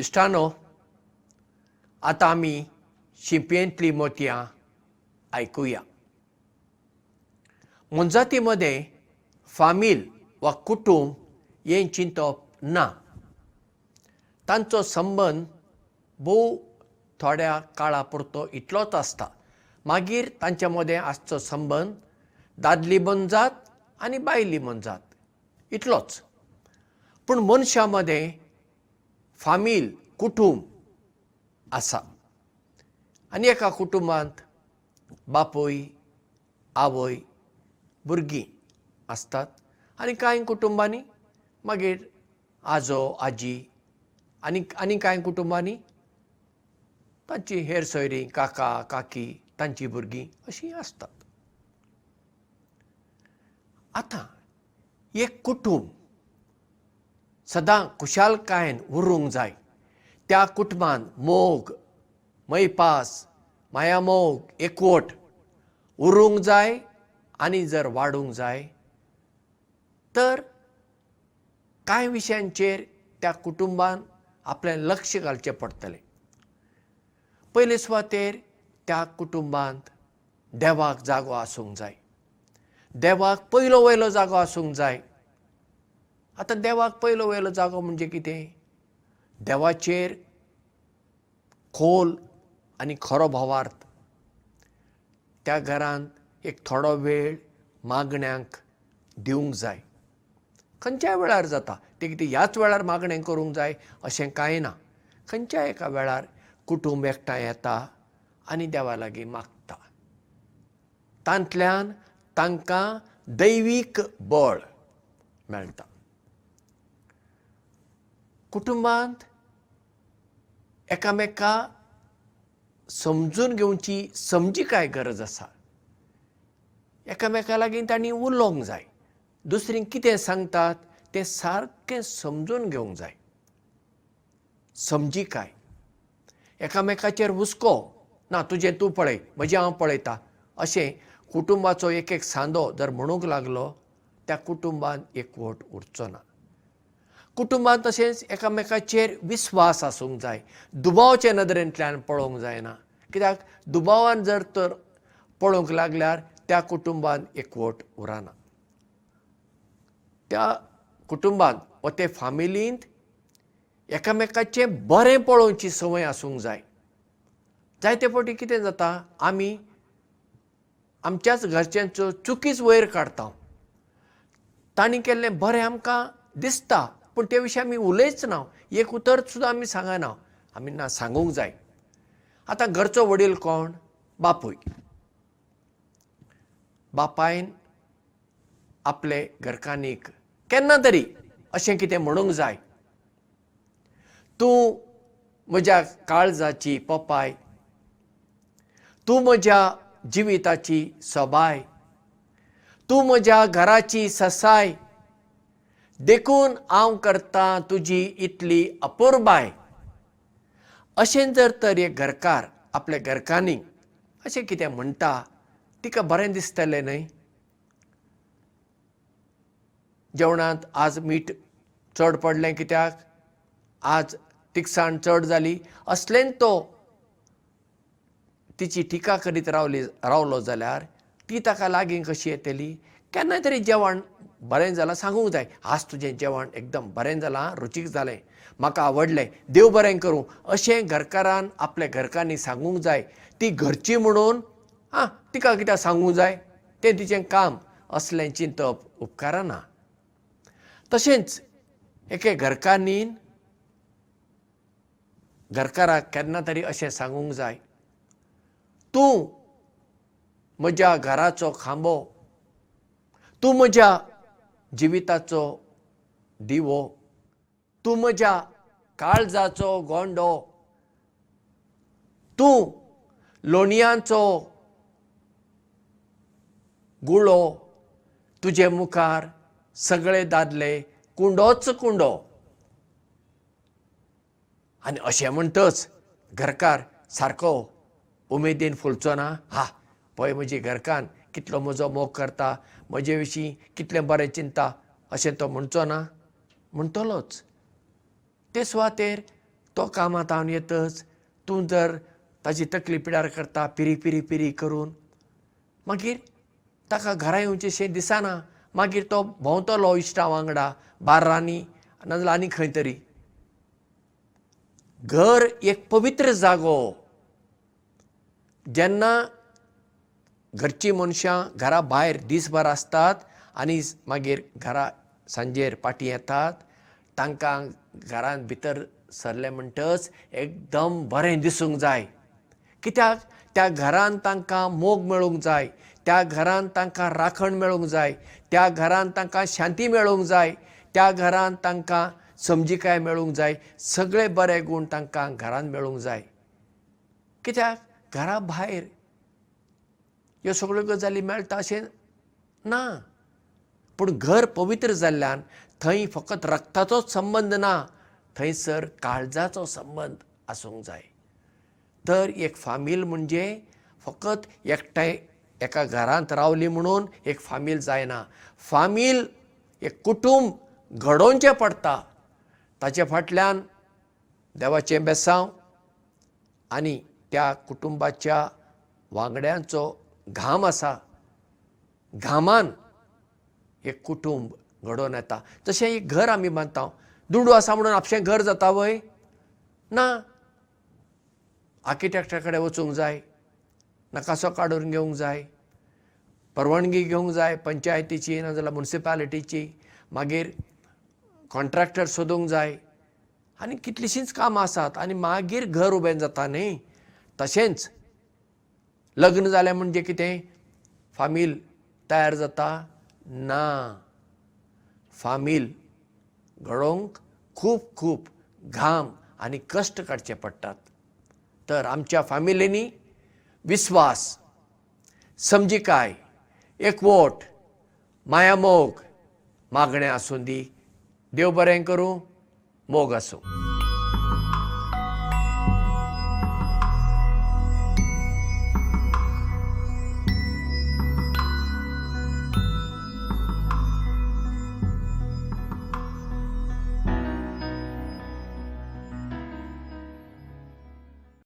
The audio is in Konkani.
इश्टानो आतां आमी शिंपयेंतलीं मोतयां आयकुया। मोनजाती मध्ये फामील वा कुटूंब हें चिंतप ना। तांचो संबंद भोव थोड्या काळा पुरतो इतलोच आसता। मागीर तांचे मदें आसचो संबंद दादली मनजात आनी बायली मनजात इतलोच। पूण मनशा मदें फामील कुटूंब आसा. आनी एका कुटुंबांत बापूय आवय भुरगीं आसतात. आनी कांय कुटुंबांनी मागीर आजो आजी आनी आनी कांय कुटुंबांनी तांची हेर सोयरीं काका काकी तांचीं भुरगीं अशीं आसतात. आतां एक कुटूंब सदां खुशालकायेन उरूंक जाय. त्या कुटुंबांत मोग मैपास मायामोग एकवट उरूंक जाय आनी जर वाडूंक जाय तर कांय विशयांचेर त्या कुटुंबान आपलें लक्ष घालचें पडटलें पयले सुवातेर त्या कुटुंबांत देवाक जागो आसूंक जाय. देवाक पयलो वयलो जागो आसूंक जाय आतां देवाक पयलो वयलो जागो म्हणजे कितें? देवाचेर खोल आनी खरो भावार्थ. त्या घरांत एक थोडो वेळ मागण्यांक दिवंक जाय. खंयच्याय वेळार जाता? तें कितें ह्याच वेळार मागणें करूंक जाय? अशें कांय ना. खंयच्याय एका वेळार कुटूंब एकठांय येता आनी देवा लागीं मागता. तांतल्यान तांकां दैवीक बळ मेळटा कुटुंबांत एकामेका समजून घेवची समजीकाय गरज आसा? एकामेका लागीं तांणी उलोवंक जाय. दुसरीं कितें सांगतात तें सारकें समजून घेवंक जाय. समजीकाय एकामेकाचेर हुस्को ना तुजें तूं पळय म्हजें हांव पळयतां. अशें कुटुंबाचो एक एक सांदो जर म्हणूंक लागलो त्या कुटुंबांत एकवट उरचो ना कुटुंबांत तशेंच एकामेकाचेर विस्वास आसूंक जाय. दुबावचे नदरेंतल्यान पळोवंक जायना. कित्याक? दुबावान जर तर पळोवंक लागल्यार त्या कुटुंबांत एकवट उरना. त्या कुटुंबांत वा ते फामिलींत एकामेकाचें बरें पळोवची संवय आसूंक जाय. जायते फावटी कितें जाता? आमी आमच्याच घरच्यांचो चुकीच वयर काडटा तांणी केल्लें बरें आमकां दिसता पूण ते विशीं आमी उलयच ना. एक उतर सुद्दां आमी सांगना आमी ना सांगूंक जाय. आतां घरचो वडील कोण? बापूय. बापायन आपले घरकान्नीक केन्ना तरी अशें कितें म्हणूंक जाय. तूं म्हज्या काळजाची पपाय तूं म्हज्या जिविताची सोबाय. तूं म्हज्या घराची ससाय देखून हांव करतां तुजी इतली अपुरबाय. अशें जर तर एक घरकार आपल्या घरकान्नीक अशें कितें म्हणटा तिका बरें दिसतलें न्हय? जेवणांत आज मीठ चड पडलें कित्याक? आज तिकसाण चड जाली. असलेन तो तिची टिका करीत रावली रावलो जाल्यार ती ताका लागीं कशी येतली? केन्नाय तरी जेवण बरें जालां सांगूंक जाय. आज तुजें जेवण एकदम बरें जालां रुचीक जालें. म्हाका आवडलें देव बरें करूं अशें घरकारान आपल्या घरकान्नी सांगूंक जाय. ती घरची म्हणून आं तिका कित्याक सांगूंक जाय? तें तिचें काम असलें चिंतप उपकारना तशेंच एके घरकान्नीन घरकाराक केन्ना तरी अशें सांगूंक जाय. तूं म्हज्या घराचो खांबो तूं म्हज्या जिविताचो दिवो तूं म्हज्या काळजाचो गोंडो तूं लोणयांचो गुळो तुजे मुखार सगळे दादले कुंडोच कुंडो. आनी अशें म्हणटच घरकार सारको उमेदीन फुलचो ना? हा पळय म्हजी घरकान कितलो म्हजो मोग करता म्हजे विशीं कितलें बरें चिंता अशें तो म्हणचो ना. म्हणटलोच ते सुवातेर तो कामात हांव येतच तूं जर ताची तकली पिड्यार करता पिरी पिरी पिरी करून मागीर ताका घरा येवचेशें दिसना मागीर तो भोंवतलो इश्टा वांगडा बार्रांनी नाजाल्यार आनी खंय तरी. घर एक पवित्र जागो. जेन्ना घरचीं मनशां घरा भायर दिसभर आसतात आनी मागीर घरा सांजेर पाटी येतात. तांकां घरांत भितर सरले म्हणटच एकदम बरें दिसूंक जाय. कित्याक? त्या घरांत तांकां मोग मेळूंक जाय. त्या घरांत तांकां राखण मेळूंक जाय. त्या घरांत तांकां शांती मेळूंक जाय. त्या घरांत तांकां समजिकाय मेळूंक जाय. सगळे बरे गूण तांकां घरांत मेळूंक जाय. कित्याक? घरा भायर ह्यो सगळ्यो गजाली मेळटा अशें ना. पूण घर पवित्र जाल्ल्यान थंय फकत रक्ताचोच संबंद ना थंयसर काळजाचो संबंद आसूंक जाय. तर एक फामील म्हणजे फकत एकठांय एका घरांत रावली म्हणून एक फामील जायना. फामील एक कुटूंब घडोवचें पडटा. ताचे फाटल्यान देवाचें बेसांव आनी त्या कुटुंबाच्या वांगड्यांचो घाम आसा. घामान एक कुटूंब घडोवन येता. जशें एक घर आमी बांदता. दुडू आसा म्हणून आपशें घर जाता वय? ना. आर्किटेक्टा कडेन वचूंक जाय. नकासो काडून घेवंक जाय. परवानगी घेवंक जाय. पंचायतीची नाजाल्यार मुन्सिपालिटीची. मागीर कॉन्ट्रॅक्टर सोदूंक जाय. आनी कितलींशींच कामां आसात. आनी मागीर घर उबें जाता न्ही? तशेंच लग्न जालें म्हणजे कितें? फामील तयार जाता? ना. फामील घडोवंक खूब खूब घाम आनी कश्ट काडचे पडटात. तर आमच्या फामिलींनी विस्वास समजिकाय एकवोट माया मोग मागणें आसूं दी. देव बरें करूं मोग आसूं